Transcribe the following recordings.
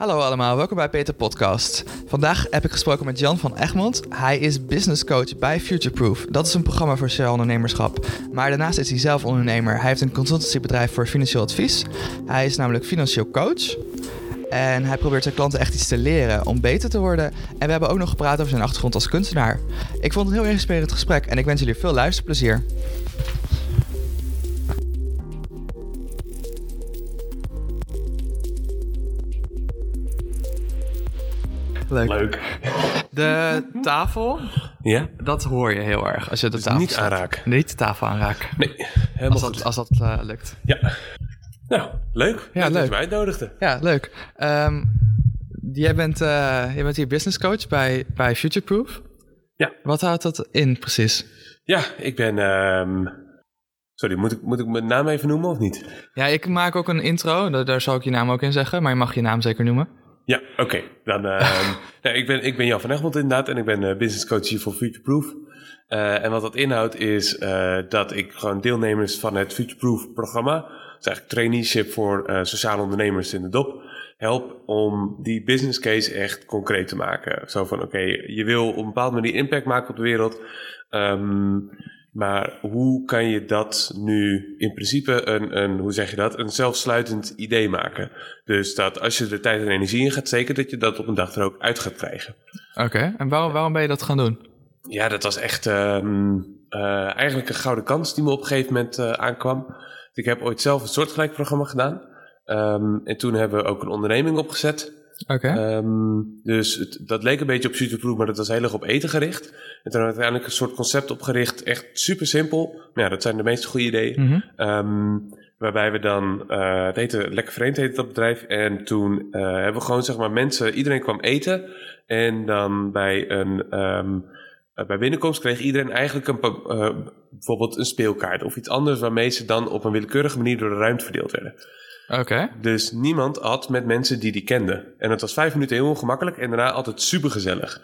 Hallo allemaal, welkom bij Peter Podcast. Vandaag heb ik gesproken met Jan van Egmond. Hij is business coach bij Futureproof. Dat is een programma voor sociaal ondernemerschap. Maar daarnaast is hij zelf ondernemer. Hij heeft een consultancybedrijf voor financieel advies. Hij is namelijk financieel coach. En hij probeert zijn klanten echt iets te leren om beter te worden. En we hebben ook nog gepraat over zijn achtergrond als kunstenaar. Ik vond het een heel inspirerend gesprek en ik wens jullie veel luisterplezier. Leuk. Leuk. De tafel, Ja? dat hoor je heel erg als je de Dus tafel niet staat. aanraken. Niet de tafel aanraken. Nee, helemaal Als goed. dat, als dat eh, lukt. Ja. Nou, leuk. Ja, dat leuk. je mij uitnodigde. Ja, leuk. Ehm, jij, bent, eh, jij bent hier business coach bij, bij Futureproof. Ja. Wat houdt dat in precies? Ja, ik ben... ehm, Sorry, moet ik, moet ik mijn naam even noemen of niet? Ja, ik maak ook een intro. Daar, daar zal ik je naam ook in zeggen. Maar je mag je naam zeker noemen. Ja, oké. Dan, ehm, nou, ik, ben, ik ben Jan van Egmond inderdaad en ik ben eh, business coach hier voor Futureproof. Eh, en wat dat inhoudt is eh, dat ik gewoon deelnemers van het Futureproof programma, dat is eigenlijk traineeship voor sociale ondernemers in de dop, help om die business case echt concreet te maken. Zo van, oké, je wil op een bepaalde manier impact maken op de wereld, ehm, maar hoe kan je dat nu in principe een, een, hoe zeg je dat, een zelfsluitend idee maken? Dus dat als je er tijd en energie in gaat steken, dat je dat op een dag er ook uit gaat krijgen. Oké. En waarom, waarom ben je dat gaan doen? Ja, dat was echt ehm, eh, eigenlijk een gouden kans die me op een gegeven moment eh, aankwam. Ik heb ooit zelf een soortgelijk programma gedaan. Ehm, en toen hebben we ook een onderneming opgezet. Oké. Ehm, dus het, dat leek een beetje op Futureproof, maar dat was heel erg op eten gericht. En toen hebben we uiteindelijk een soort concept opgericht. Echt super simpel. Maar ja, dat zijn de meeste goede ideeën. Mhm. Ehm, waarbij we dan, eh het heette Lekker Vreemd heette dat bedrijf. En toen eh, hebben we gewoon zeg maar mensen, iedereen kwam eten. En dan bij een, ehm, eh, bij binnenkomst kreeg iedereen eigenlijk een, bijvoorbeeld een speelkaart of iets anders waarmee ze dan op een willekeurige manier door de ruimte verdeeld werden. Oké. Dus niemand at met mensen die die kenden. En het was vijf minuten heel ongemakkelijk en daarna altijd super gezellig.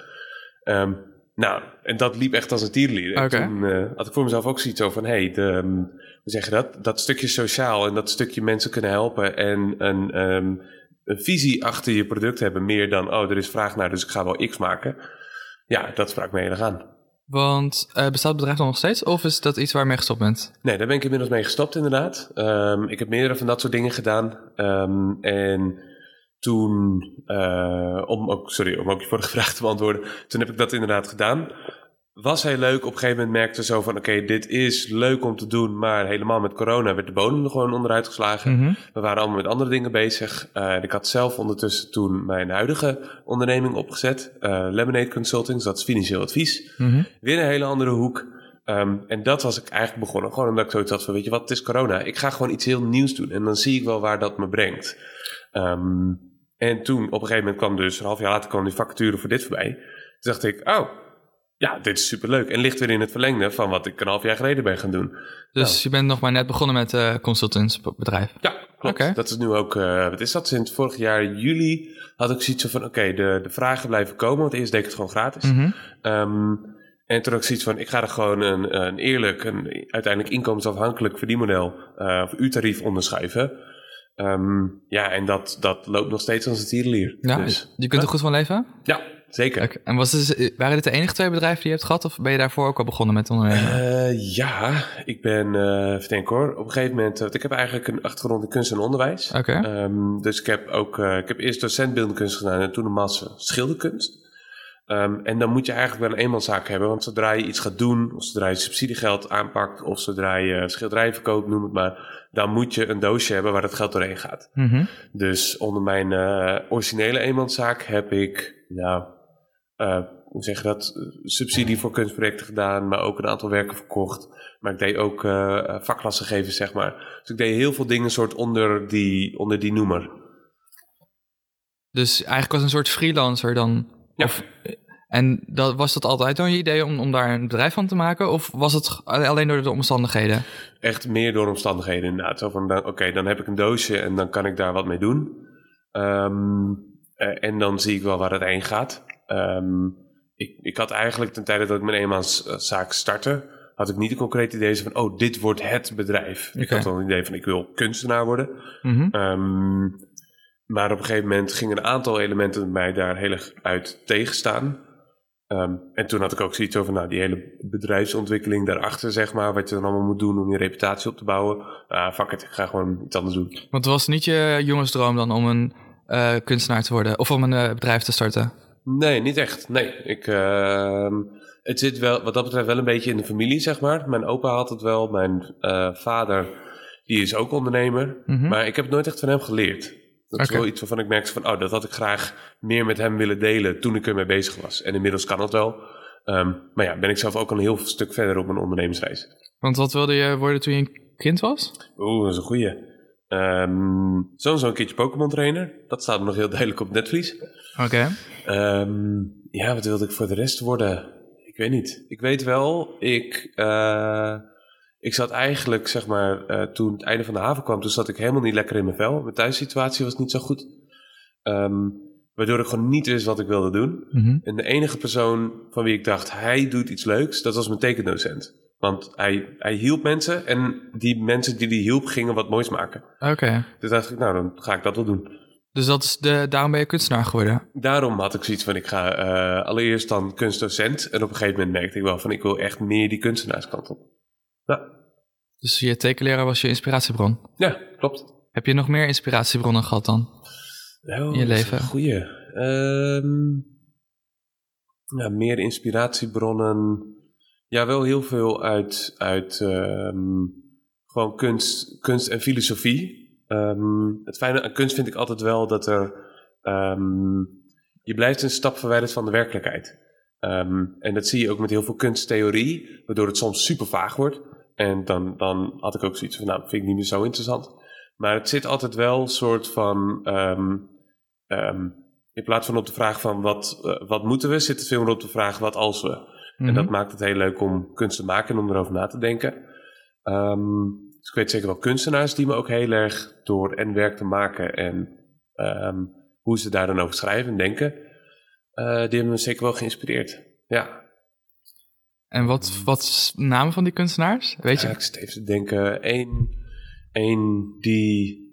nou, en dat liep echt als een tierenlier. En Oké. Toen eh, had ik voor mezelf ook zoiets van... Hey, de, ehm, hoe zeg je dat? Dat stukje sociaal en dat stukje mensen kunnen helpen... en een, ehm, een visie achter je product hebben... meer dan, oh, er is vraag naar, dus ik ga wel X maken. Ja, dat sprak me heel erg aan. Want eh, bestaat het bedrijf dan nog steeds? Of is dat iets waar je mee gestopt bent? Nee, daar ben ik inmiddels mee gestopt inderdaad. Ehm, ik heb meerdere van dat soort dingen gedaan. Ehm, en toen, eh, om, ook, sorry, om ook je vorige vraag te beantwoorden. Toen heb ik dat inderdaad gedaan. Was heel leuk. Op een gegeven moment merkte zo van, oké, dit is leuk om te doen. Maar helemaal met corona werd de bodem er gewoon onderuit geslagen. Mhm. We waren allemaal met andere dingen bezig. Eh, en ik had zelf ondertussen toen mijn huidige onderneming opgezet. eh, Lemonade Consultings, dat is financieel advies. Mhm. Weer een hele andere hoek. Ehm, en dat was ik eigenlijk begonnen. Gewoon omdat ik zoiets had van, weet je wat, het is corona. Ik ga gewoon iets heel nieuws doen. En dan zie ik wel waar dat me brengt. Ehm, en toen, op een gegeven moment kwam dus, een half jaar later kwam die vacature voor dit voorbij. Toen dacht ik, oh, ja, dit is superleuk. En ligt weer in het verlengde van wat ik een half jaar geleden ben gaan doen. Dus je bent nog maar net begonnen met uh, consultantsbedrijf. Ja, klopt. Oké. Dat is nu ook, eh, wat is dat? Sinds vorig jaar juli had ik zoiets van, oké, de, de vragen blijven komen. Want eerst deed ik het gewoon gratis. Mhm. Ehm, en toen had ik zoiets van, ik ga er gewoon een, een eerlijk, een uiteindelijk inkomensafhankelijk verdienmodel uh, of uurtarief onderschuiven. Ehm, ja, en dat, dat loopt nog steeds als een tierenlier. Ja, Dus, je kunt er goed van leven? ja, zeker. En was dus, waren dit de enige twee bedrijven die je hebt gehad? Of ben je daarvoor ook al begonnen met ondernemen? Eh, ja, ik ben, eh denken hoor, op een gegeven moment, want ik heb eigenlijk een achtergrond in kunst en onderwijs. Oké. Ehm, dus ik heb ook, eh, ik heb eerst docent beeldende kunst gedaan en toen een master schilderkunst. Ehm, en dan moet je eigenlijk wel een eenmanszaak hebben, want zodra je iets gaat doen, of zodra je subsidiegeld aanpakt, of zodra je schilderijen verkoopt, noem het maar, dan moet je een doosje hebben waar dat geld doorheen gaat. Mhm. Dus onder mijn eh, originele eenmanszaak heb ik, ja, eh, hoe zeg je dat, subsidie voor kunstprojecten gedaan, maar ook een aantal werken verkocht. Maar ik deed ook eh, vakklassen geven, zeg maar. Dus ik deed heel veel dingen soort onder die, onder die noemer. Dus eigenlijk als een soort freelancer dan? Ja. Of, en dat, was dat altijd dan je idee om, om daar een bedrijf van te maken? Of was het alleen door de omstandigheden? Echt meer door omstandigheden inderdaad. Zo van, oké, dan heb ik een doosje en dan kan ik daar wat mee doen. Ehm, eh, en dan zie ik wel waar het heen gaat. Ehm, ik, ik had eigenlijk ten tijde dat ik mijn eenmanszaak startte, had ik niet een concreet idee van, oh, dit wordt het bedrijf. Ik had wel een idee van, ik wil kunstenaar worden. Mhm. Ehm, maar op een gegeven moment gingen een aantal elementen mij daar heel erg uit tegenstaan. Ehm, en toen had ik ook zoiets over nou, die hele bedrijfsontwikkeling daarachter, zeg maar. Wat je dan allemaal moet doen om je reputatie op te bouwen. Ah, fuck it, ik ga gewoon iets anders doen. Want het was niet je jongensdroom dan om een uh, kunstenaar te worden? Of om een uh, bedrijf te starten? Nee, niet echt. Nee, ik, uh, het zit wel, wat dat betreft wel een beetje in de familie, zeg maar. Mijn opa had het wel. Mijn uh, vader, die is ook ondernemer. Mm -hmm. Maar ik heb het nooit echt van hem geleerd. Dat is wel iets waarvan ik merkte van, oh, dat had ik graag meer met hem willen delen toen ik ermee bezig was. En inmiddels kan dat wel. Um, maar ja, ben ik zelf ook al een heel stuk verder op mijn ondernemersreis. Want wat wilde je worden toen je kind was? Oeh, dat is een goeie. Um, Sowieso een keertje Pokémon trainer. Dat staat nog heel duidelijk op netvlies. Oké. Okay. Um, ja, wat wilde ik voor de rest worden? Ik weet niet. Ik weet wel, ik... Uh, ik zat eigenlijk, zeg maar, uh, toen het einde van de haven kwam, toen zat ik helemaal niet lekker in mijn vel. Mijn thuissituatie was niet zo goed. Um, waardoor ik gewoon niet wist wat ik wilde doen. Mm -hmm. En de enige persoon van wie ik dacht, hij doet iets leuks, dat was mijn tekendocent. Want hij, hij hielp mensen en die mensen die hij hielp gingen wat moois maken. Oké. Okay. Dus dacht ik, nou, dan ga ik dat wel doen. Dus dat is de, daarom ben je kunstenaar geworden? Daarom had ik zoiets van, ik ga uh, allereerst dan kunstdocent. En op een gegeven moment merkte ik wel van, ik wil echt meer die kunstenaarskant op. Ja. Dus je tekenleraar was je inspiratiebron? Ja, klopt. Heb je nog meer inspiratiebronnen gehad dan? Oh, in je leven? Goeie. Um, ja, meer inspiratiebronnen. Ja, wel heel veel uit, uit um, gewoon kunst, kunst en filosofie. Um, het fijne aan kunst vind ik altijd wel dat er. je blijft een stap verwijderd van de werkelijkheid. en dat zie je ook met heel veel kunsttheorie, waardoor het soms super vaag wordt. En dan, dan had ik ook zoiets van, nou, vind ik niet meer zo interessant. Maar het zit altijd wel een soort van, in plaats van op de vraag van wat, uh, wat moeten we, zit het veel meer op de vraag wat als we. En dat maakt het heel leuk om kunst te maken en om erover na te denken. Um, dus ik weet zeker wel kunstenaars die me ook heel erg door en werk te maken en hoe ze daar dan over schrijven en denken, uh, die hebben me zeker wel geïnspireerd. Ja, en wat, wat is de naam van die kunstenaars? Weet je? Ja, ik zit even te denken. Eén, één die.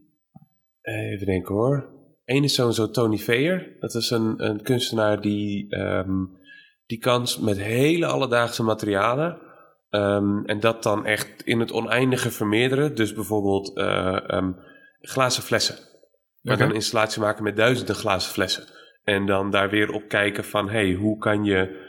Even denken hoor. Eén is sowieso Tony Veer. Dat is een, een kunstenaar die. Um, die kan met hele alledaagse materialen. Um, en dat dan echt in het oneindige vermeerderen. Dus bijvoorbeeld uh, um, glazen flessen. Maar okay. dan installatie maken met duizenden glazen flessen. En dan daar weer op kijken van: hey, hoe kan je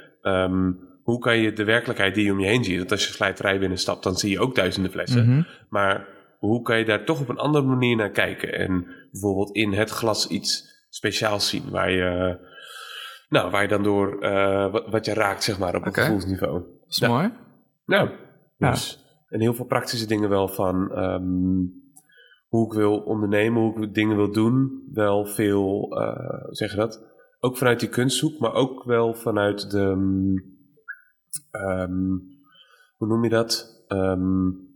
hoe kan je de werkelijkheid die je om je heen ziet, dat als je slijterij binnenstapt, dan zie je ook duizenden flessen. Mm -hmm. Maar hoe kan je daar toch op een andere manier naar kijken? En bijvoorbeeld in het glas iets speciaals zien, waar je, nou, waar je dan door uh, wat, wat, je raakt, zeg maar, op een okay. gevoelsniveau. Dat is ja. mooi. Nou, dus, ja. en heel veel praktische dingen wel van um, hoe ik wil ondernemen, hoe ik dingen wil doen. Wel veel, uh, zeg je dat? Ook vanuit die kunstzoek, maar ook wel vanuit de. Um, um, hoe noem je dat? Um,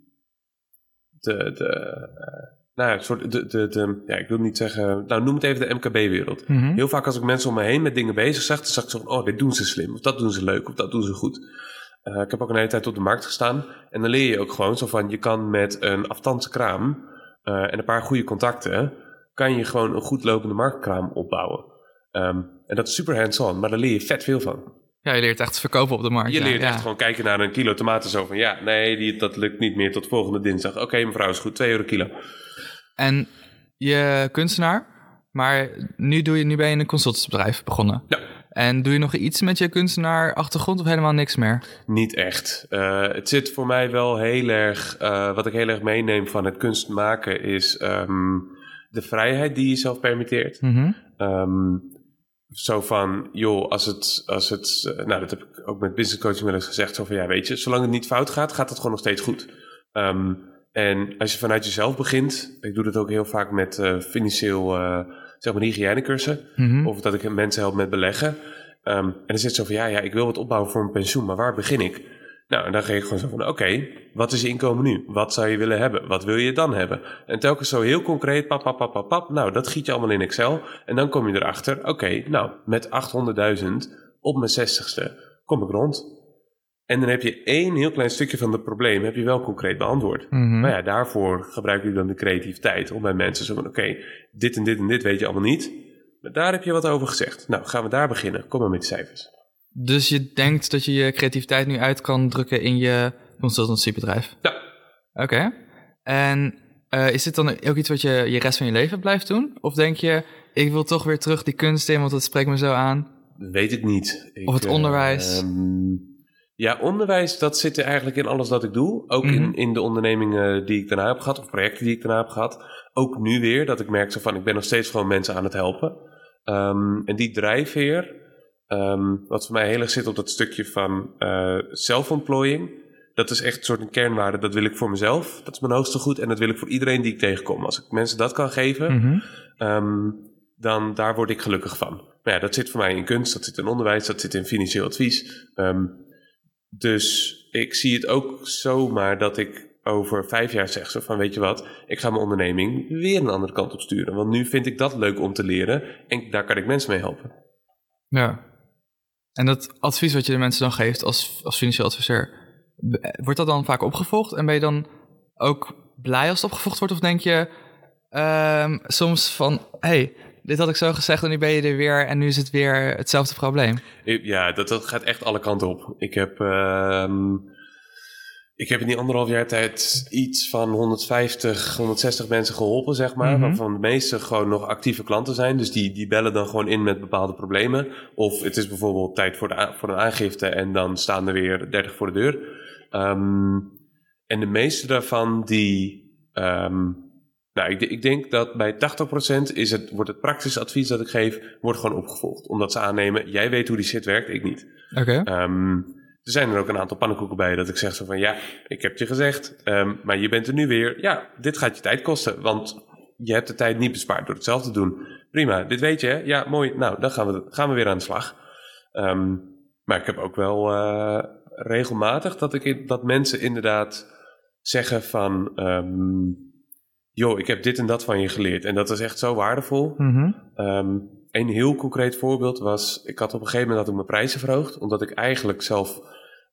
de, de, uh, nou ja, soort de, de, de, ja, ik wil niet zeggen, nou noem het even de MKB-wereld. Mm -hmm. Heel vaak als ik mensen om me heen met dingen bezig zeg, dan zeg ik zo van, oh, dit doen ze slim, of dat doen ze leuk, of dat doen ze goed. Uh, ik heb ook een hele tijd op de markt gestaan en dan leer je ook gewoon zo van, je kan met een afstandse kraam uh, en een paar goede contacten, kan je gewoon een goed lopende marktkraam opbouwen. Um, en dat is super hands-on, maar daar leer je vet veel van. Ja, je leert echt verkopen op de markt. Je leert ja, echt gewoon kijken naar een kilo tomaten zo van... ja, nee, die, dat lukt niet meer tot volgende dinsdag. Oké, okay, mevrouw, is goed, 2 euro kilo. En je kunstenaar, maar nu, doe je, nu ben je in een consultantsbedrijf begonnen. Ja. En doe je nog iets met je kunstenaar achtergrond of helemaal niks meer? Niet echt. Uh, het zit voor mij wel heel erg... Uh, wat ik heel erg meeneem van het kunst maken is... Um, de vrijheid die je zelf permitteert. Mm -hmm. um, zo van, joh, als het, als het, nou dat heb ik ook met business coaching wel eens gezegd, zo van ja, weet je, zolang het niet fout gaat, gaat het gewoon nog steeds goed. Um, en als je vanuit jezelf begint, ik doe dat ook heel vaak met uh, financieel, zeg maar hygiënecursen, mm-hmm. of dat ik mensen help met beleggen. Um, en dan zit zo van, ja, ja, ik wil wat opbouwen voor mijn pensioen, maar waar begin ik? Nou, en dan ga je gewoon zo van, oké, okay, wat is je inkomen nu? Wat zou je willen hebben? Wat wil je dan hebben? En telkens zo heel concreet, pap, pap, pap, pap, pap. Nou, dat giet je allemaal in Excel. En dan kom je erachter, oké, okay, nou, met 800.000 op mijn zestigste kom ik rond. En dan heb je één heel klein stukje van het probleem heb je wel concreet beantwoord. Mhm. Maar ja, daarvoor gebruik je dan de creativiteit om bij mensen zo van oké, dit en dit en dit weet je allemaal niet. Maar daar heb je wat over gezegd. Nou, gaan we daar beginnen. Kom maar met de cijfers. Dus je denkt dat je je creativiteit nu uit kan drukken in je consultancybedrijf? Ja, Oké. En eh, is dit dan ook iets wat je je rest van je leven blijft doen? Of denk je, ik wil toch weer terug die kunst in, want dat spreekt me zo aan? weet ik niet. Ik, Of het onderwijs. ehm, ja, onderwijs, dat zit er eigenlijk in alles dat ik doe. Ook Mhm. in, in de ondernemingen die ik daarna heb gehad, of projecten die ik daarna heb gehad. Ook nu weer, dat ik merk zo van, ik ben nog steeds gewoon mensen aan het helpen. Ehm, en die drijfveer, ehm, wat voor mij heel erg zit op dat stukje van eh zelfontplooiing. Dat is echt een soort een kernwaarde, dat wil ik voor mezelf. Dat is mijn hoogste goed en dat wil ik voor iedereen die ik tegenkom. Als ik mensen dat kan geven, Mhm. Ehm, dan daar word ik gelukkig van. Maar ja, dat zit voor mij in kunst, dat zit in onderwijs, dat zit in financieel advies. Dus ik zie het ook zomaar dat ik over vijf jaar zeg zo van weet je wat, ik ga mijn onderneming weer een andere kant op sturen. Want nu vind ik dat leuk om te leren en daar kan ik mensen mee helpen. Ja. En dat advies wat je de mensen dan geeft als, als financieel adviseur, wordt dat dan vaak opgevolgd? En ben je dan ook blij als het opgevolgd wordt? Of denk je ehm, soms van, hey, dit had ik zo gezegd en nu ben je er weer en nu is het weer hetzelfde probleem? Ja, dat, dat gaat echt alle kanten op. Ik heb, ehm, ik heb in die anderhalf jaar tijd iets van 150, 160 mensen geholpen, zeg maar. Mhm. Waarvan de meeste gewoon nog actieve klanten zijn. Dus die, die bellen dan gewoon in met bepaalde problemen. Of het is bijvoorbeeld tijd voor, de, voor een aangifte en dan staan er weer 30 voor de deur. Ehm, en de meeste daarvan die... ehm, nou, ik, ik denk dat bij 80% is het, wordt het praktisch advies dat ik geef, wordt gewoon opgevolgd. Omdat ze aannemen, jij weet hoe die shit werkt, ik niet. Oké. Ehm, er zijn er ook een aantal pannenkoeken bij dat ik zeg zo van, ja, ik heb je gezegd, ehm, maar je bent er nu weer. Ja, dit gaat je tijd kosten, want je hebt de tijd niet bespaard door het zelf te doen. Prima, dit weet je, hè? Ja, mooi. Nou, dan gaan we, gaan we weer aan de slag. Ehm, maar ik heb ook wel eh, regelmatig dat, ik, dat mensen inderdaad zeggen van... joh, ik heb dit en dat van je geleerd. En dat is echt zo waardevol. Ehm, een heel concreet voorbeeld was... Ik had op een gegeven moment had ik mijn prijzen verhoogd. Omdat ik eigenlijk zelf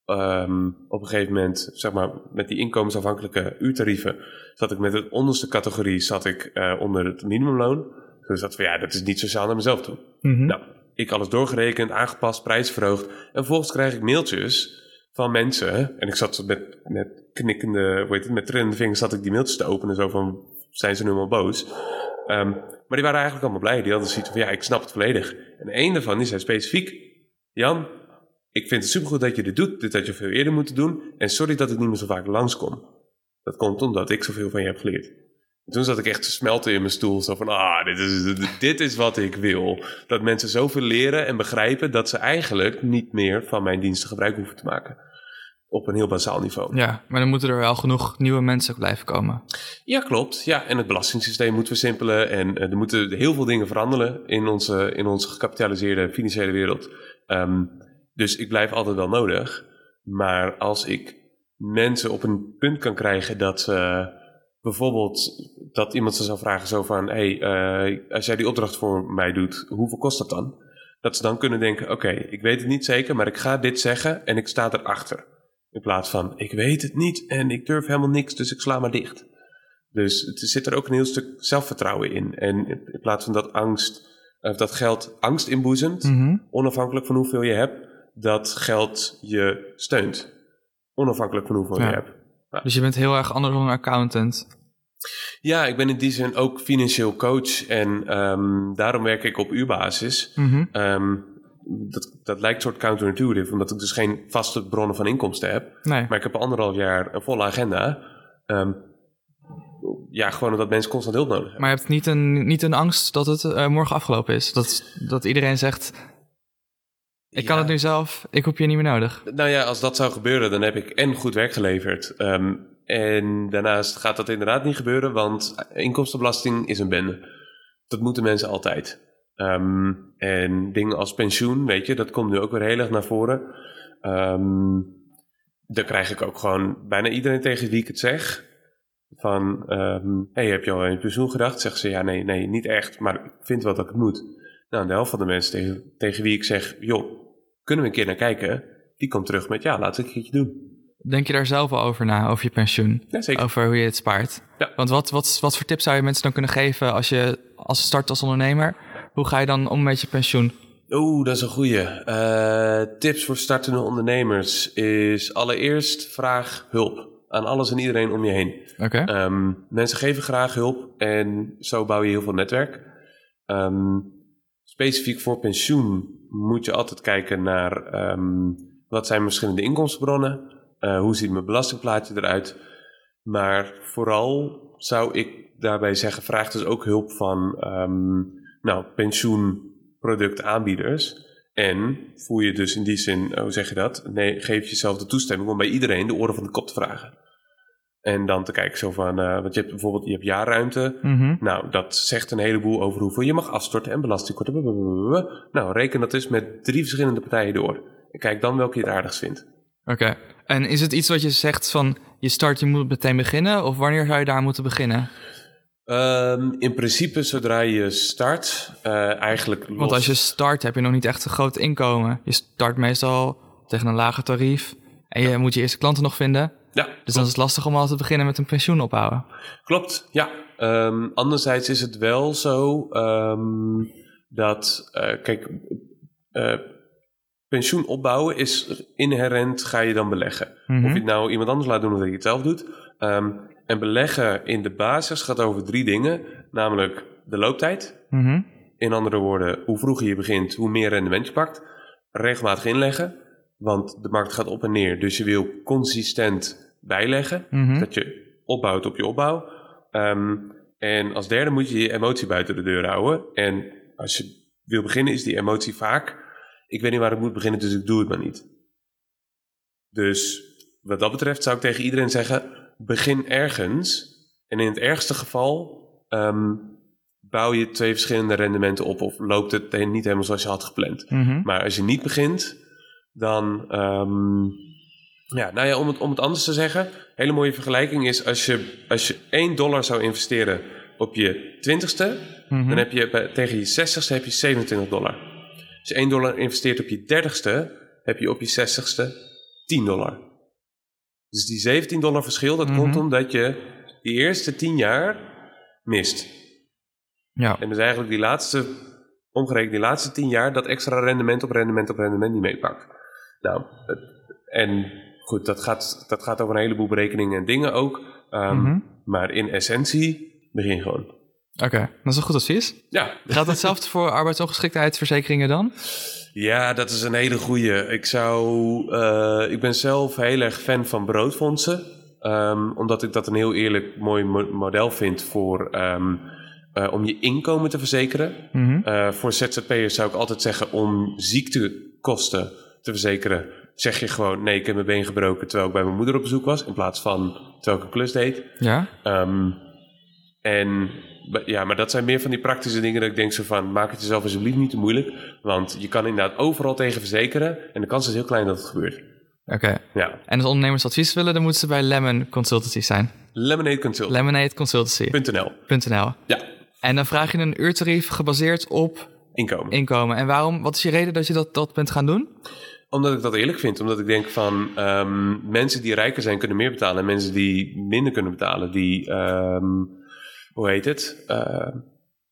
ehm, op een gegeven moment... zeg maar met die inkomensafhankelijke uurtarieven... zat ik met de onderste categorie zat ik, eh, onder het minimumloon. Dus dat van ja, dat is niet sociaal naar mezelf toe. Mhm. Nou, ik alles doorgerekend, aangepast, prijs verhoogd. En vervolgens krijg ik mailtjes van mensen. En ik zat met, met knikkende, hoe heet het, met trillende vingers zat ik die mailtjes te openen. Zo van, zijn ze nu al boos? Ehm, maar die waren eigenlijk allemaal blij. Die hadden zoiets van, ja, ik snap het volledig. En een daarvan, die zei specifiek... Jan, ik vind het supergoed dat je dit doet. Dit had je veel eerder moeten doen. En sorry dat ik niet meer zo vaak langskom. Dat komt omdat ik zoveel van je heb geleerd. En toen zat ik echt te smelten in mijn stoel. Zo van, ah, dit is, dit is wat ik wil. Dat mensen zoveel leren en begrijpen... dat ze eigenlijk niet meer van mijn diensten gebruik hoeven te maken. Op een heel basaal niveau. Ja, maar dan moeten er wel genoeg nieuwe mensen blijven komen. Ja, klopt. Ja, en het belastingssysteem moet versimpelen. En eh, er moeten heel veel dingen veranderen in onze, in onze gecapitaliseerde financiële wereld. Ehm, dus ik blijf altijd wel nodig. Maar als ik mensen op een punt kan krijgen dat ze bijvoorbeeld dat iemand ze zou vragen zo van... hey, eh, als jij die opdracht voor mij doet, hoeveel kost dat dan? Dat ze dan kunnen denken, oké, ik weet het niet zeker, maar ik ga dit zeggen en ik sta erachter. In plaats van, ik weet het niet en ik durf helemaal niks, dus ik sla maar dicht. Dus het zit er ook een heel stuk zelfvertrouwen in. En in plaats van dat angst, of dat geld angst inboezemt, Mhm. onafhankelijk van hoeveel je hebt, dat geld je steunt. Onafhankelijk van hoeveel Ja. je hebt. Dus je bent heel erg anders dan een accountant. Ja, ik ben in die zin ook financieel coach en ehm, daarom werk ik op uurbasis. Mhm. Ehm, dat, dat lijkt soort counterintuitive, omdat ik dus geen vaste bronnen van inkomsten heb. Nee. Maar ik heb anderhalf jaar een volle agenda. Ehm, ja, gewoon omdat mensen constant hulp nodig hebben. Maar je hebt niet een, niet een angst dat het eh, morgen afgelopen is. Dat, dat iedereen zegt, ik kan Ja. het nu zelf, ik heb je niet meer nodig. Nou ja, als dat zou gebeuren, dan heb ik en goed werk geleverd. Ehm, en daarnaast gaat dat inderdaad niet gebeuren, want inkomstenbelasting is een bende. Dat moeten mensen altijd. Ehm, en dingen als pensioen, weet je, dat komt nu ook weer heel erg naar voren. Ehm dan krijg ik ook gewoon bijna iedereen tegen wie ik het zeg. Van, ehm hey, heb je al aan je pensioen gedacht? Zeggen ze, ja, nee, nee, niet echt, maar ik vind wel dat ik het moet. Nou, de helft van de mensen tegen, tegen wie ik zeg, joh, kunnen we een keer naar kijken? die komt terug met ja, laten we een keertje doen. Denk je daar zelf al over na, over je pensioen? Ja, zeker. Over hoe je het spaart? Ja. Want wat, wat, wat voor tips zou je mensen dan kunnen geven als je als start als ondernemer? Hoe ga je dan om met je pensioen? Oeh, dat is een goeie. Eh, tips voor startende ondernemers is allereerst vraag hulp aan alles en iedereen om je heen. Oké. Ehm, mensen geven graag hulp en zo bouw je heel veel netwerk. Ehm, specifiek voor pensioen moet je altijd kijken naar ehm, wat zijn verschillende inkomstenbronnen, uh, hoe ziet mijn belastingplaatje eruit. Maar vooral zou ik daarbij zeggen, vraag dus ook hulp van nou, pensioenproductaanbieders. En voel je dus in die zin, hoe zeg je dat? Nee, geef jezelf de toestemming om bij iedereen de oren van de kop te vragen. En dan te kijken zo van, uh, want je hebt bijvoorbeeld je hebt jaarruimte. Mhm. Nou, dat zegt een heleboel over hoeveel je mag afstorten en belastingkorten. Nou, reken dat eens met drie verschillende partijen door. En kijk dan welke je het aardigst vindt. Oké. En is het iets wat je zegt van, je start, je moet meteen beginnen? Of wanneer zou je daar moeten beginnen? Um, in principe zodra je start, uh, eigenlijk los. Want als je start heb je nog niet echt een groot inkomen. Je start meestal tegen een lager tarief. En je moet je eerste klanten nog vinden. Ja, dus klopt. dan is het lastig om al te beginnen met een pensioen opbouwen. Klopt, ja. Um, anderzijds is het wel zo um, dat, uh, kijk, uh, pensioen opbouwen is inherent ga je dan beleggen. Mm -hmm. Of je het nou iemand anders laat doen of dat je het zelf doet. Um, en beleggen in de basis gaat over drie dingen, namelijk de looptijd. Mm -hmm. In andere woorden, hoe vroeger je begint, hoe meer rendement je pakt. Regelmatig inleggen, want de markt gaat op en neer. Dus je wil consistent bijleggen, mm -hmm. dat je opbouwt op je opbouw. Um, en als derde moet je je emotie buiten de deur houden. En als je wil beginnen, is die emotie vaak... ik weet niet waar ik moet beginnen, dus ik doe het maar niet. Dus wat dat betreft zou ik tegen iedereen zeggen... begin ergens. En in het ergste geval... Um, bouw je twee verschillende rendementen op... of loopt het niet helemaal zoals je had gepland. Mm -hmm. Maar als je niet begint, dan... Um, ja, nou ja, om het, om het anders te zeggen, hele mooie vergelijking is als je, als je 1 dollar zou investeren op je 20ste, mm -hmm. dan heb je bij, tegen je 60ste heb je 27 dollar. Als je 1 dollar investeert op je 30ste, heb je op je 60ste 10 dollar. Dus die 17 dollar verschil, dat Mhm. komt omdat je die eerste 10 jaar mist. Ja. En dus eigenlijk die laatste, omgerekend die laatste 10 jaar, dat extra rendement op rendement op rendement niet meepakt. Nou, en goed, dat gaat, dat gaat over een heleboel berekeningen en dingen ook. Ehm, Mhm. Maar in essentie, begin gewoon. Oké, dat is een goed advies. Ja, Geldt hetzelfde voor arbeidsongeschiktheidsverzekeringen dan? Ja, dat is een hele goeie. Ik zou, eh, ik ben zelf heel erg fan van broodfondsen, Ehm, omdat ik dat een heel eerlijk mooi mo- model vind voor ehm, eh, om je inkomen te verzekeren. Mhm. Eh, voor ZZP'ers zou ik altijd zeggen om ziektekosten te verzekeren. Zeg je gewoon, nee, ik heb mijn been gebroken terwijl ik bij mijn moeder op bezoek was, in plaats van terwijl ik een klus deed. Ja? Ehm, en ja, maar dat zijn meer van die praktische dingen dat ik denk zo van, maak het jezelf alsjeblieft niet te moeilijk. Want je kan inderdaad overal tegen verzekeren en de kans is heel klein dat het gebeurt. Oké. Ja, En als ondernemers advies willen, dan moeten ze bij Lemon Consultancy zijn. lemonadeconsultant.nl Lemonadeconsultancy.nl Ja, En dan vraag je een uurtarief gebaseerd op inkomen. inkomen. En waarom, wat is je reden dat je dat, dat bent gaan doen? Omdat ik dat eerlijk vind. Omdat ik denk van ehm, mensen die rijker zijn kunnen meer betalen. En mensen die minder kunnen betalen, die, ehm, hoe heet het? Eh,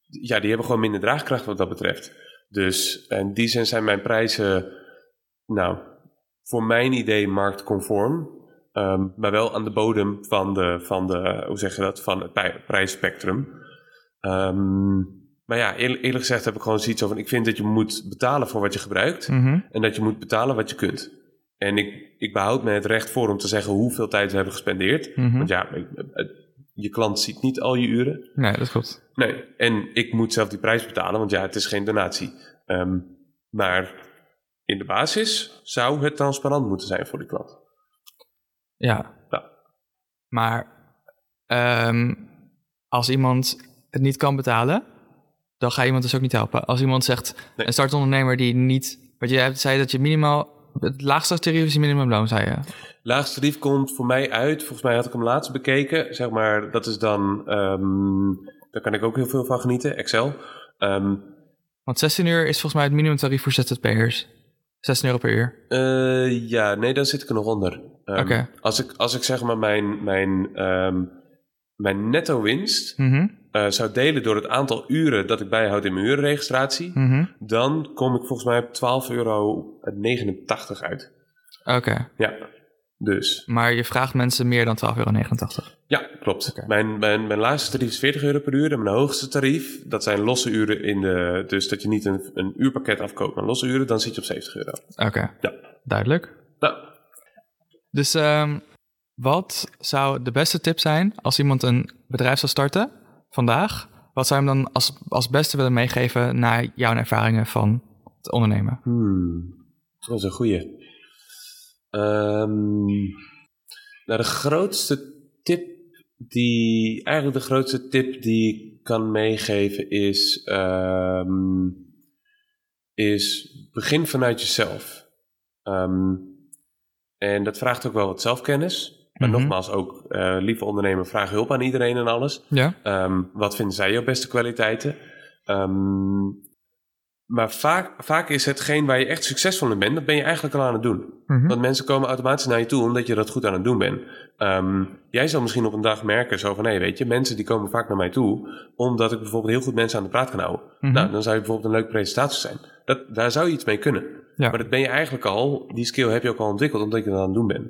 ja, die hebben gewoon minder draagkracht wat dat betreft. Dus in die zin zijn mijn prijzen, nou, voor mijn idee marktconform. Ehm, maar wel aan de bodem van de, van de hoe zeg je dat, van het prijsspectrum. Ehm, maar ja, eerlijk, eerlijk gezegd heb ik gewoon zoiets van, ik vind dat je moet betalen voor wat je gebruikt. Mhm. En dat je moet betalen wat je kunt. En ik, ik behoud me het recht voor om te zeggen hoeveel tijd we hebben gespendeerd. Mhm. Want ja, ik- je klant ziet niet al je uren. Nee, dat klopt. Nee, en ik moet zelf die prijs betalen, want ja, het is geen donatie. Ehm, maar in de basis zou het transparant moeten zijn voor die klant. Ja. Ja. Maar ehm, als iemand het niet kan betalen, dan ga je iemand dus ook niet helpen. Als iemand zegt, Nee. een startondernemer die niet... Want je hebt- zei dat je minimaal... Het laagste tarief is minimumloon, zei je. Laagste tarief komt voor mij uit, volgens mij had ik hem laatst bekeken. Zeg maar, dat is dan, ehm, daar kan ik ook heel veel van genieten, Excel. Ehm, Want 16 uur is volgens mij het minimumtarief voor ZZP'ers. 16 euro per uur. Eh, ja, nee, daar zit ik er nog onder. Ehm, als, ik, als ik zeg maar mijn, mijn, mijn netto winst Mhm, eh, zou delen door het aantal uren dat ik bijhoud in mijn urenregistratie, mhm. dan kom ik volgens mij op 12,89 euro uit. Oké. Ja, dus. Maar je vraagt mensen meer dan 12,89 euro. Ja, klopt. Mijn, mijn, mijn laagste tarief is 40 euro per uur en mijn hoogste tarief, dat zijn losse uren in de, dus dat je niet een, een uurpakket afkoopt, maar losse uren, dan zit je op 70 euro. Oké. Ja. Duidelijk. Nou, Dus ehm, wat zou de beste tip zijn als iemand een bedrijf zou starten vandaag? Wat zou je hem dan als, als beste willen meegeven naar jouw ervaringen van het ondernemen? Hmm, dat is een goeie. Ehm, nou, de grootste tip die... Eigenlijk de grootste tip die ik kan meegeven is... ehm, is begin vanuit jezelf. Ehm, en dat vraagt ook wel wat zelfkennis. Maar Mhm. nogmaals, ook eh, lieve ondernemer, vraag hulp aan iedereen en alles. Ja. Ehm, wat vinden zij jouw beste kwaliteiten? Ehm, maar vaak, vaak is hetgeen waar je echt succesvol in bent, dat ben je eigenlijk al aan het doen. Mhm. Want mensen komen automatisch naar je toe omdat je dat goed aan het doen bent. Ehm, jij zal misschien op een dag merken zo van, hé, weet je, mensen die komen vaak naar mij toe omdat ik bijvoorbeeld heel goed mensen aan de praat kan houden. Mhm. Nou, dan zou je bijvoorbeeld een leuke presentatie zijn. Dat, daar zou je iets mee kunnen. Ja. Maar dat ben je eigenlijk al, die skill heb je ook al ontwikkeld omdat je dat aan het doen bent.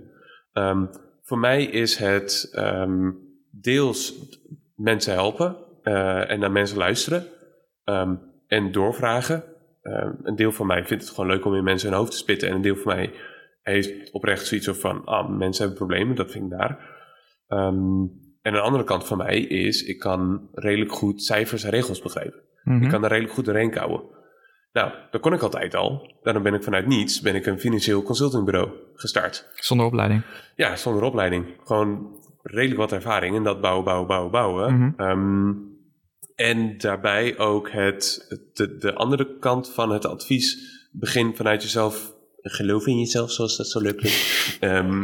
Ehm, voor mij is het ehm, deels mensen helpen eh, en naar mensen luisteren ehm, en doorvragen. Ehm, een deel van mij vindt het gewoon leuk om in mensen hun hoofd te spitten en een deel van mij heeft oprecht zoiets van, ah, mensen hebben problemen, dat vind ik daar. En een andere kant van mij is, ik kan redelijk goed cijfers en regels begrijpen. Mhm. Ik kan er redelijk goed doorheen kouwen. Nou, dat kon ik altijd al. Daarom ben ik vanuit niets ben ik een financieel consultingbureau gestart. Zonder opleiding. Ja, zonder opleiding. Gewoon redelijk wat ervaring in dat bouwen, bouwen, bouwen, bouwen. Mhm. Ehm, en daarbij ook het, de, de andere kant van het advies. Begin vanuit jezelf, geloof in jezelf, zoals dat zo leuk klinkt. Ehm,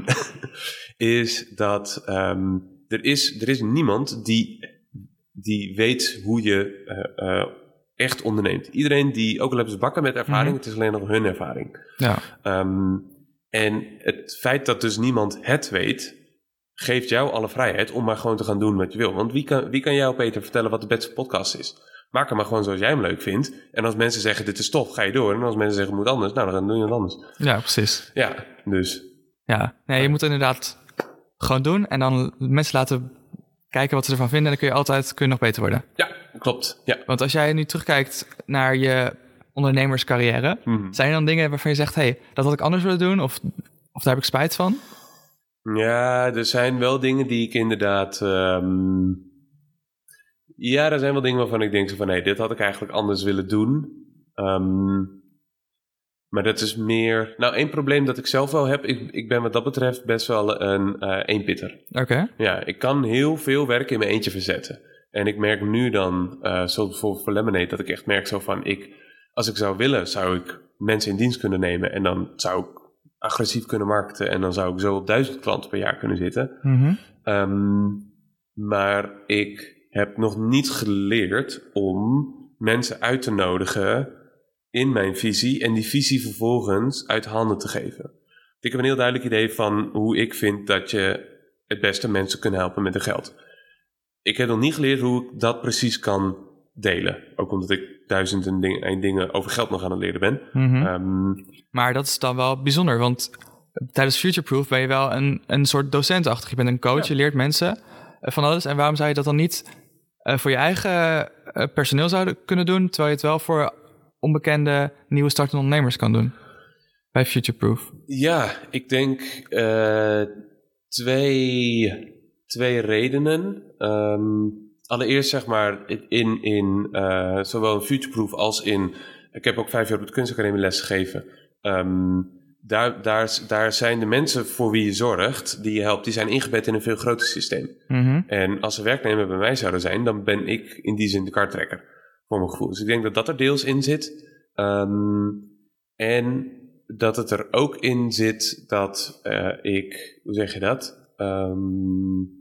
is dat ehm, er, is, er is niemand die, die weet hoe je eh, eh, echt onderneemt. Iedereen die, ook al hebben ze bakken met ervaring, Mhm. het is alleen nog hun ervaring. Ja. Ehm, en het feit dat dus niemand het weet, geeft jou alle vrijheid om maar gewoon te gaan doen wat je wil. Want wie kan, wie kan jou, Peter, vertellen wat de beste podcast is? Maak hem maar gewoon zoals jij hem leuk vindt. En als mensen zeggen dit is tof, ga je door. En als mensen zeggen moet anders, nou dan doe je het anders. ja, precies. Ja, dus Ja. Nee, je moet inderdaad gewoon doen en dan mensen laten kijken wat ze ervan vinden. En dan kun je altijd kun je nog beter worden. ja, klopt. Ja. Want als jij nu terugkijkt naar je ondernemerscarrière, Mhm. zijn er dan dingen waarvan je zegt: hé, hey, dat had ik anders willen doen? Of, of daar heb ik spijt van? Ja, er zijn wel dingen die ik inderdaad. ehm, ja, er zijn wel dingen waarvan ik denk zo van nee, dit had ik eigenlijk anders willen doen. Ehm, maar dat is meer. Nou, één probleem dat ik zelf wel heb. Ik, ik ben wat dat betreft best wel een eh eenpitter. Oké. Ja, ik kan heel veel werk in mijn eentje verzetten. En ik merk nu dan, eh zoals bijvoorbeeld voor Lemonade, dat ik echt merk zo van ik, als ik zou willen, zou ik mensen in dienst kunnen nemen en dan zou ik agressief kunnen markten en dan zou ik zo op duizend klanten per jaar kunnen zitten. Mhm. Ehm, maar ik heb nog niet geleerd om mensen uit te nodigen in mijn visie en die visie vervolgens uit handen te geven. Ik heb een heel duidelijk idee van hoe ik vind dat je het beste mensen kunt helpen met hun geld. Ik heb nog niet geleerd hoe ik dat precies kan delen. Ook omdat ik duizenden ding- en dingen over geld nog aan het leren ben. Mhm. Ehm, Maar dat is dan wel bijzonder, want tijdens Futureproof ben je wel een, een soort docentachtig. Je bent een coach, Ja. je leert mensen eh, van alles. En waarom zou je dat dan niet eh, voor je eigen eh, personeel zouden kunnen doen, terwijl je het wel voor onbekende nieuwe startende ondernemers kan doen? Bij Futureproof. Ja, ik denk twee, twee redenen. Ehm, allereerst zeg maar in, in eh, zowel in Futureproof als in... Ik heb ook vijf jaar op de kunstacademie les gegeven. Ehm, daar, daar, daar zijn de mensen voor wie je zorgt, die je helpt, die zijn ingebed in een veel groter systeem. Mhm. En als ze werknemer bij mij zouden zijn, dan ben ik in die zin de karttrekker, voor mijn gevoel. Dus ik denk dat dat er deels in zit. Ehm, en dat het er ook in zit dat eh, ik, hoe zeg je dat? Ehm,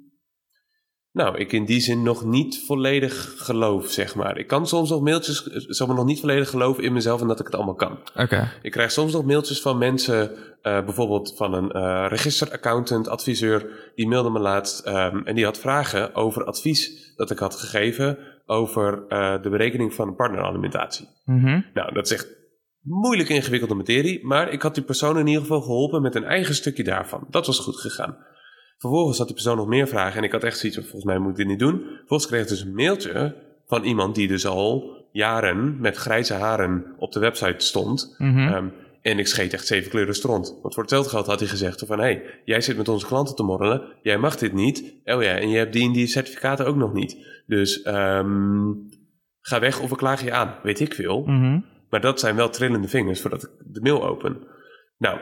nou, ik in die zin nog niet volledig geloof, zeg maar. Ik kan soms nog mailtjes, zeg maar, nog niet volledig geloven in mezelf en dat ik het allemaal kan. Oké. Ik krijg soms nog mailtjes van mensen, eh, bijvoorbeeld van een eh registeraccountant, adviseur, die mailde me laatst ehm, en die had vragen over advies dat ik had gegeven over eh, de berekening van een partneralimentatie. Mhm. Nou, dat is echt moeilijk ingewikkelde materie, maar ik had die persoon in ieder geval geholpen met een eigen stukje daarvan. Dat was goed gegaan. Vervolgens had die persoon nog meer vragen en ik had echt zoiets van, volgens mij moet ik dit niet doen. Vervolgens kreeg ik dus een mailtje van iemand die dus al jaren met grijze haren op de website stond. Mhm. Ehm, en ik scheet echt zeven kleuren stront. Want voor hetzelfde geld had hij gezegd van... hé, hey, jij zit met onze klanten te morrelen. Jij mag dit niet. Oh ja, en je hebt die en die certificaten ook nog niet. Dus ehm, ga weg of we klagen je aan. Weet ik veel. Mhm. Maar dat zijn wel trillende vingers voordat ik de mail open. Nou,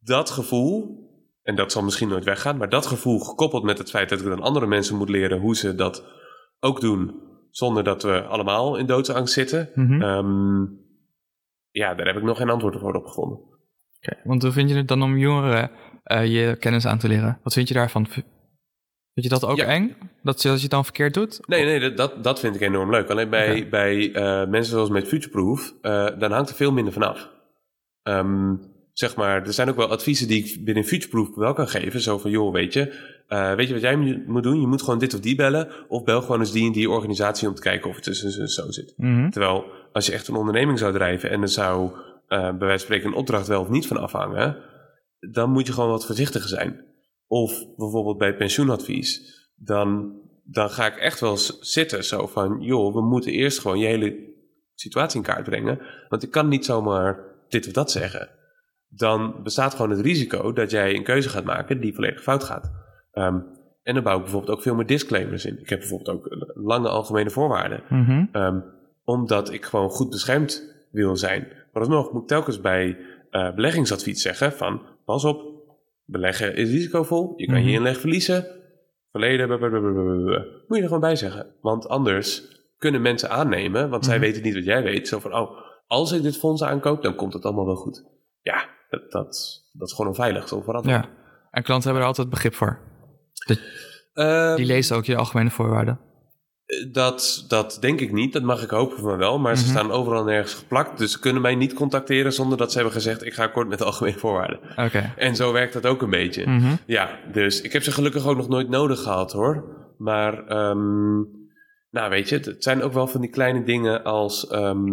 dat gevoel... en dat zal misschien nooit weggaan... maar dat gevoel gekoppeld met het feit dat ik dan andere mensen moet leren... hoe ze dat ook doen... zonder dat we allemaal in doodsangst zitten... Mhm. Ehm, ja, daar heb ik nog geen antwoord voor op gevonden. Want hoe vind je het dan om jongeren eh, je kennis aan te leren? Wat vind je daarvan? Vind je dat ook Ja. eng? Dat je, dat je het dan verkeerd doet? Nee, nee, dat- dat, dat vind ik enorm leuk. Alleen bij, bij eh, mensen zoals met Futureproof, eh dan hangt er veel minder vanaf. Ehm zeg maar, er zijn ook wel adviezen die ik binnen Futureproof wel kan geven. Zo van, joh, weet je, eh, weet je wat jij moet doen? Je moet gewoon dit of die bellen. Of bel gewoon eens die en die organisatie om te kijken of het tussen zo- zit. Mhm. Terwijl, als je echt een onderneming zou drijven en er zou eh, bij wijze van spreken een opdracht wel of niet van afhangen, dan moet je gewoon wat voorzichtiger zijn. Of bijvoorbeeld bij pensioenadvies, dan, dan ga ik echt wel zitten zo van, joh, we moeten eerst gewoon je hele situatie in kaart brengen, want ik kan niet zomaar dit of dat zeggen. Dan bestaat gewoon het risico dat jij een keuze gaat maken die volledig fout gaat. Ehm, en dan bouw ik bijvoorbeeld ook veel meer disclaimers in. Ik heb bijvoorbeeld ook lange algemene voorwaarden. Mhm. Ehm, omdat ik gewoon goed beschermd wil zijn. Maar alsnog moet ik telkens bij eh, beleggingsadvies zeggen van... pas op, beleggen is risicovol. Je kan Mhm. je inleg verliezen. Verleden, blablabla. moet je er gewoon bij zeggen. Want anders kunnen mensen aannemen... want zij Mhm. weten niet wat jij weet. Zo van, oh, als ik dit fonds aankoop... dan komt het allemaal wel goed. Ja, dat, dat, dat is gewoon onveilig. Zo veranderen. Ja. En klanten hebben er altijd begrip voor. Ehm, Die lezen ook je algemene voorwaarden. Dat, dat denk ik niet. Dat mag ik hopen van wel. Maar ze Mhm. staan overal nergens geplakt. Dus ze kunnen mij niet contacteren zonder dat ze hebben gezegd... ik ga akkoord met de algemene voorwaarden. Oké. En zo werkt dat ook een beetje. Mhm. Ja, dus ik heb ze gelukkig ook nog nooit nodig gehad hoor. Maar, ehm, nou weet je, het, het zijn ook wel van die kleine dingen als... ehm,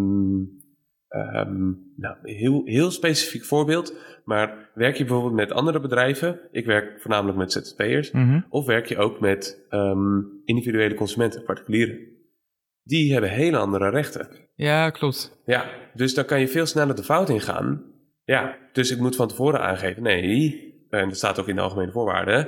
ehm, nou, heel, heel specifiek voorbeeld. Maar werk je bijvoorbeeld met andere bedrijven? Ik werk voornamelijk met ZZP'ers. Mhm. Of werk je ook met ehm, individuele consumenten, particulieren? Die hebben hele andere rechten. Ja, klopt. Ja, dus dan kan je veel sneller de fout ingaan. Ja, dus ik moet van tevoren aangeven, nee, en dat staat ook in de algemene voorwaarden.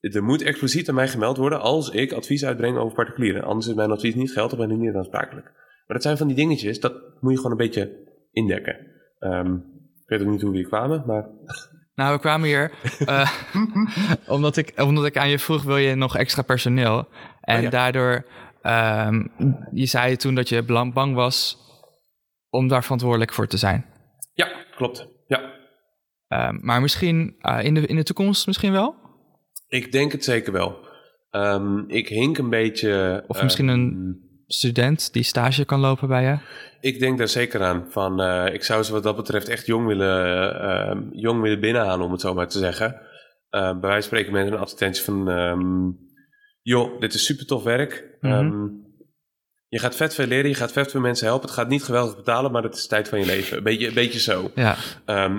Er moet expliciet aan mij gemeld worden als ik advies uitbreng over particulieren. Anders is mijn advies niet geldig en ben ik niet aansprakelijk. Maar dat zijn van die dingetjes, dat moet je gewoon een beetje indekken. Ehm, ik weet ook niet hoe we hier kwamen, maar Nou, we kwamen hier eh, omdat, ik, omdat ik aan je vroeg, wil je nog extra personeel? En Oh ja. daardoor, ehm, je zei toen dat je bang was om daar verantwoordelijk voor te zijn. ja, klopt. Ja, Ehm, maar misschien eh, in, de, in de toekomst misschien wel? Ik denk het zeker wel. Ik hink een beetje. Of misschien een- Student die stage kan lopen bij je? Ik denk daar zeker aan. Van, eh, ik zou ze wat dat betreft echt jong willen, ehm, jong willen binnenhalen, om het zo maar te zeggen. Eh, bij wijze van spreken met een advertentie van... ehm, joh, dit is super tof werk. Mhm. Ehm, je gaat vet veel leren, je gaat vet veel mensen helpen. Het gaat niet geweldig betalen, maar het is tijd van je leven. Een beetje, een beetje zo. Ja,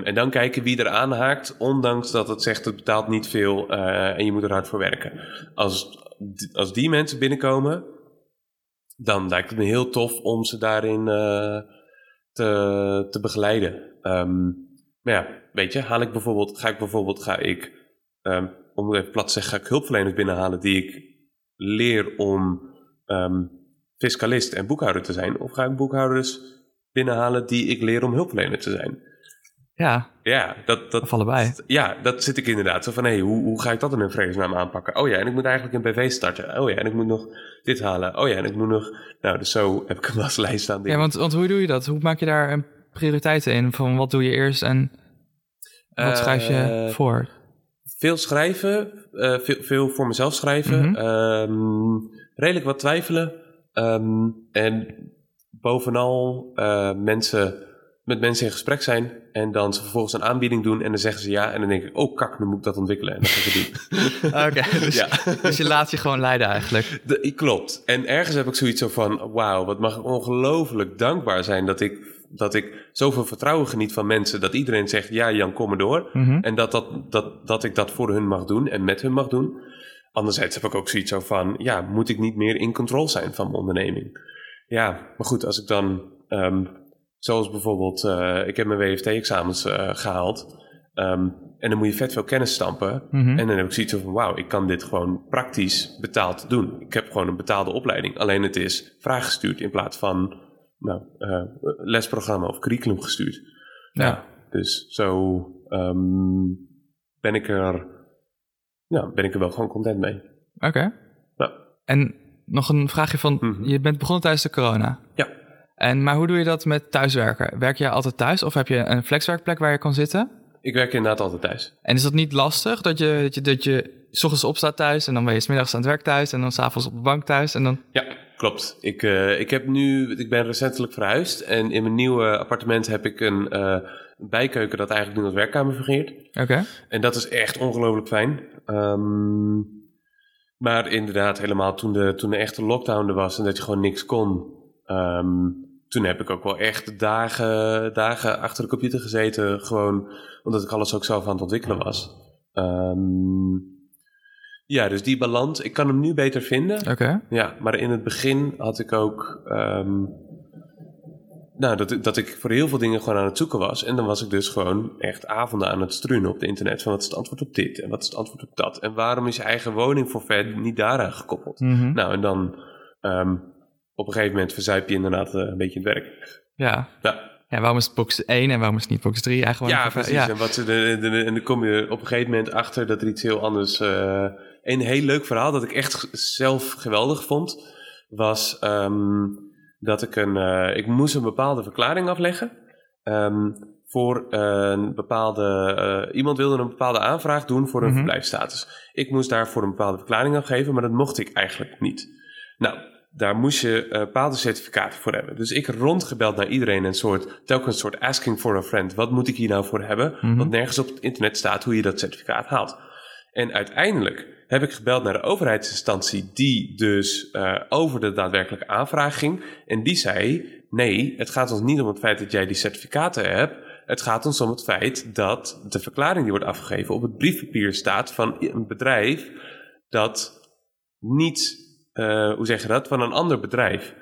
en dan kijken wie er aanhaakt, ondanks dat het zegt het betaalt niet veel eh, en je moet er hard voor werken. Als, als die mensen binnenkomen, dan lijkt het me heel tof om ze daarin eh, te, te begeleiden. Ehm, maar ja, weet je, haal ik bijvoorbeeld, ga ik bijvoorbeeld, ga ik, ehm, om het even plat te zeggen, ga ik hulpverleners binnenhalen die ik leer om ehm, fiscalist en boekhouder te zijn? Of ga ik boekhouders binnenhalen die ik leer om hulpverlener te zijn? Ja Ja, dat, dat, of allebei. ja, dat zit ik inderdaad. Zo van, hé, hoe, hoe ga ik dat in een vredesnaam aanpakken? Oh ja, en ik moet eigenlijk een BV starten. Oh ja, en ik moet nog dit halen. Oh ja, en ik moet nog... Nou, dus zo heb ik een waslijst staan. Ja, want, want hoe doe je dat? Hoe maak je daar een prioriteiten in? Van wat doe je eerst en wat Eh, schrijf je voor? veel schrijven, eh, veel, veel voor mezelf schrijven, Mhm. ehm, redelijk wat twijfelen ehm, en bovenal eh, mensen, met mensen in gesprek zijn en dan ze vervolgens een aanbieding doen en dan zeggen ze ja en dan denk ik, oh kak, nu moet ik dat ontwikkelen en dan ga ik doen. Oké, dus, Ja. dus je laat je gewoon leiden eigenlijk. De, klopt. En ergens heb ik zoiets zo van: wauw, wat mag ik ongelooflijk dankbaar zijn dat ik, dat ik zoveel vertrouwen geniet van mensen. Dat iedereen zegt: ja, Jan, kom maar door. Mhm. En dat, dat, dat, dat ik dat voor hun mag doen en met hun mag doen. Anderzijds heb ik ook zoiets zo van: ja, moet ik niet meer in controle zijn van mijn onderneming? Ja, maar goed, als ik dan, ehm, zoals bijvoorbeeld, eh, ik heb mijn WFT-examens eh, gehaald. ehm, en dan moet je vet veel kennis stampen. Mhm. En dan heb ik zoiets van, wauw, ik kan dit gewoon praktisch betaald doen. Ik heb gewoon een betaalde opleiding. Alleen het is vraaggestuurd in plaats van nou, eh, lesprogramma of curriculum gestuurd. Ja. Dus zo ehm, ben, ik er, ja, ben ik er wel gewoon content mee. Oké. En nog een vraagje van, Mhm. je bent begonnen tijdens de corona. Ja. En, maar hoe doe je dat met thuiswerken? Werk je altijd thuis of heb je een flexwerkplek waar je kan zitten? Ik werk inderdaad altijd thuis. En is dat niet lastig dat je, dat je, dat je s ochtends opstaat thuis en dan ben je 's middags aan het werk thuis en dan s'avonds op de bank thuis en dan... Ja, klopt. Ik, eh, ik, heb nu, ik ben recentelijk verhuisd en in mijn nieuwe appartement heb ik een eh, bijkeuken dat eigenlijk nu als werkkamer fungeert. Oké. En dat is echt ongelooflijk fijn. Ehm, maar inderdaad, helemaal toen de, toen de echte lockdown er was en dat je gewoon niks kon. ehm, toen heb ik ook wel echt dagen, dagen achter de computer gezeten. Gewoon omdat ik alles ook zelf aan het ontwikkelen was. Ehm, ja, dus die balans, ik kan hem nu beter vinden. Oké. Ja, maar in het begin had ik ook. ehm, nou, dat, ik- dat ik voor heel veel dingen gewoon aan het zoeken was. En dan was ik dus gewoon echt avonden aan het struinen op het internet. Van wat is het antwoord op dit en wat is het antwoord op dat? En waarom is je eigen woning voor niet daaraan gekoppeld? Mhm. Nou, en dan ehm, op een gegeven moment verzuip je inderdaad eh, een beetje het werk. Ja. Ja, ja, waarom is het box 1 en waarom is het niet box 3? Eigenlijk ja precies. En, wat, ze de, de- en dan kom je op een gegeven moment achter dat er iets heel anders... eh, een heel leuk verhaal dat ik echt zelf geweldig vond... was ehm, dat ik een... eh, ik moest een bepaalde verklaring afleggen... ehm, voor een bepaalde... eh, iemand wilde een bepaalde aanvraag doen voor een Mhm. verblijfsstatus. Ik moest daarvoor een bepaalde verklaring afgeven... maar dat mocht ik eigenlijk niet. Nou, daar moest je eh, bepaalde certificaten voor hebben. Dus ik rondgebeld naar iedereen een soort, telkens een soort asking for a friend. Wat moet ik hier nou voor hebben? Mhm. Want nergens op het internet staat hoe je dat certificaat haalt. En uiteindelijk heb ik gebeld naar de overheidsinstantie die dus eh, over de daadwerkelijke aanvraag ging. En die zei, nee, het gaat ons niet om het feit dat jij die certificaten hebt. Het gaat ons om het feit dat de verklaring die wordt afgegeven op het briefpapier staat van een bedrijf dat niet, eh, hoe zeg je dat, van een ander bedrijf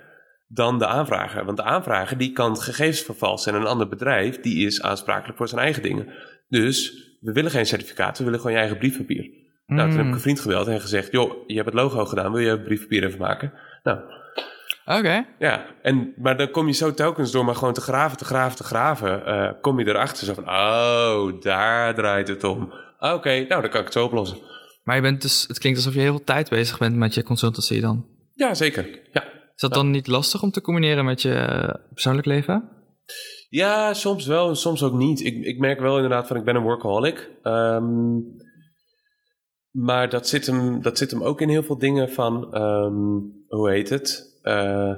dan de aanvrager. Want de aanvrager die kan gegevens vervalsen en een ander bedrijf die is aansprakelijk voor zijn eigen dingen. Dus we willen geen certificaat, we willen gewoon je eigen briefpapier. Nou, toen heb ik Mm. een vriend gebeld en gezegd, joh, je hebt het logo gedaan, wil je briefpapier even maken? Nou, Oké. ja, en, maar dan kom je zo telkens door maar gewoon te graven, te graven, te graven, eh, kom je erachter zo van, oh, daar draait het om. Oké, nou, dan kan ik het zo oplossen. Maar je bent dus, het klinkt alsof je heel veel tijd bezig bent met je consultancy dan. Ja, zeker. Ja. Is dat dan niet lastig om te combineren met je eh, persoonlijk leven? Ja, soms wel en soms ook niet. Ik, ik merk wel inderdaad van ik ben een workaholic. Ehm, maar dat zit, hem, dat zit hem ook in heel veel dingen van, ehm, hoe heet het? Eh,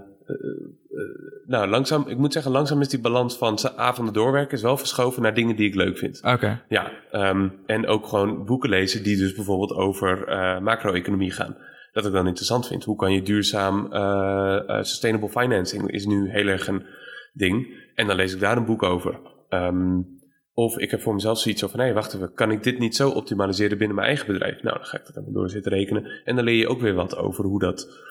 nou, langzaam, ik moet zeggen, langzaam is die balans van avonden doorwerken is wel verschoven naar dingen die ik leuk vind. Oké. Ja, ehm, en ook gewoon boeken lezen die dus bijvoorbeeld over eh, macro-economie gaan. Dat ik dan interessant vind. Hoe kan je duurzaam, eh, eh, sustainable financing is nu heel erg een ding. En dan lees ik daar een boek over. Ehm, of ik heb voor mezelf zoiets van, hé, wacht even, kan ik dit niet zo optimaliseren binnen mijn eigen bedrijf? Nou, dan ga ik dat even door zitten rekenen. En dan leer je ook weer wat over hoe dat...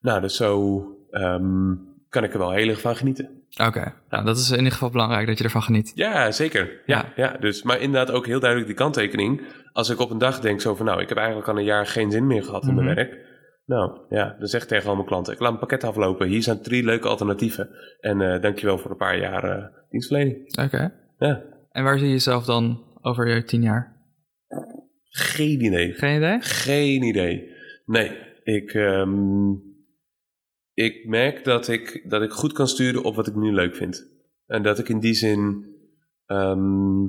Nou, dus zo ehm, kan ik er wel heel erg van genieten. Oké. Nou, dat is in ieder geval belangrijk dat je ervan geniet. Ja, zeker. Ja, ja. dus, maar inderdaad ook heel duidelijk die kanttekening. Als ik op een dag denk zo van, nou, ik heb eigenlijk al een jaar geen zin meer gehad in mijn Mhm. werk. Nou, ja, dan zeg ik tegen al mijn klanten, ik laat een pakket aflopen. Hier zijn drie leuke alternatieven. En eh dankjewel voor een paar jaar eh, dienstverlening. Oké. Ja, En waar zie je jezelf dan over je tien jaar? geen idee. Geen idee? Geen idee. Nee, ik, ehm, ik merk dat ik, dat ik goed kan sturen op wat ik nu leuk vind. En dat ik in die zin, ehm,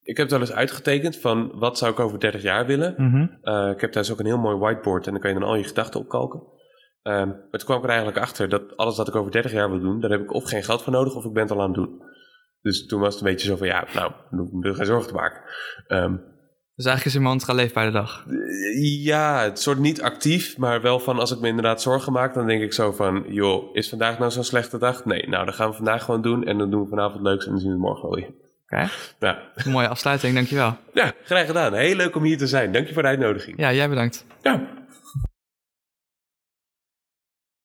ik heb het wel eens uitgetekend van wat zou ik over 30 jaar willen. Mhm. Eh, ik heb thuis ook een heel mooi whiteboard en dan kan je dan al je gedachten opkalken. Ehm, maar toen kwam ik er eigenlijk achter dat alles wat ik over 30 jaar wil doen, daar heb ik of geen geld voor nodig of ik ben het al aan het doen. Dus toen was het een beetje zo van ja, nou, er geen zorgen te maken. Ehm, Dus eigenlijk is je mantra bij de dag. ja, het soort niet actief, maar wel van als ik me inderdaad zorgen maak, dan denk ik zo van, joh, is vandaag nou zo'n slechte dag? Nee, nou, dan gaan we vandaag gewoon doen en dan doen we vanavond leuks en dan zien we morgen wel weer. Oké, Ja, een mooie afsluiting, dankjewel. ja graag gedaan. Heel leuk om hier te zijn. Dank je voor de uitnodiging. Ja, jij bedankt. Ja.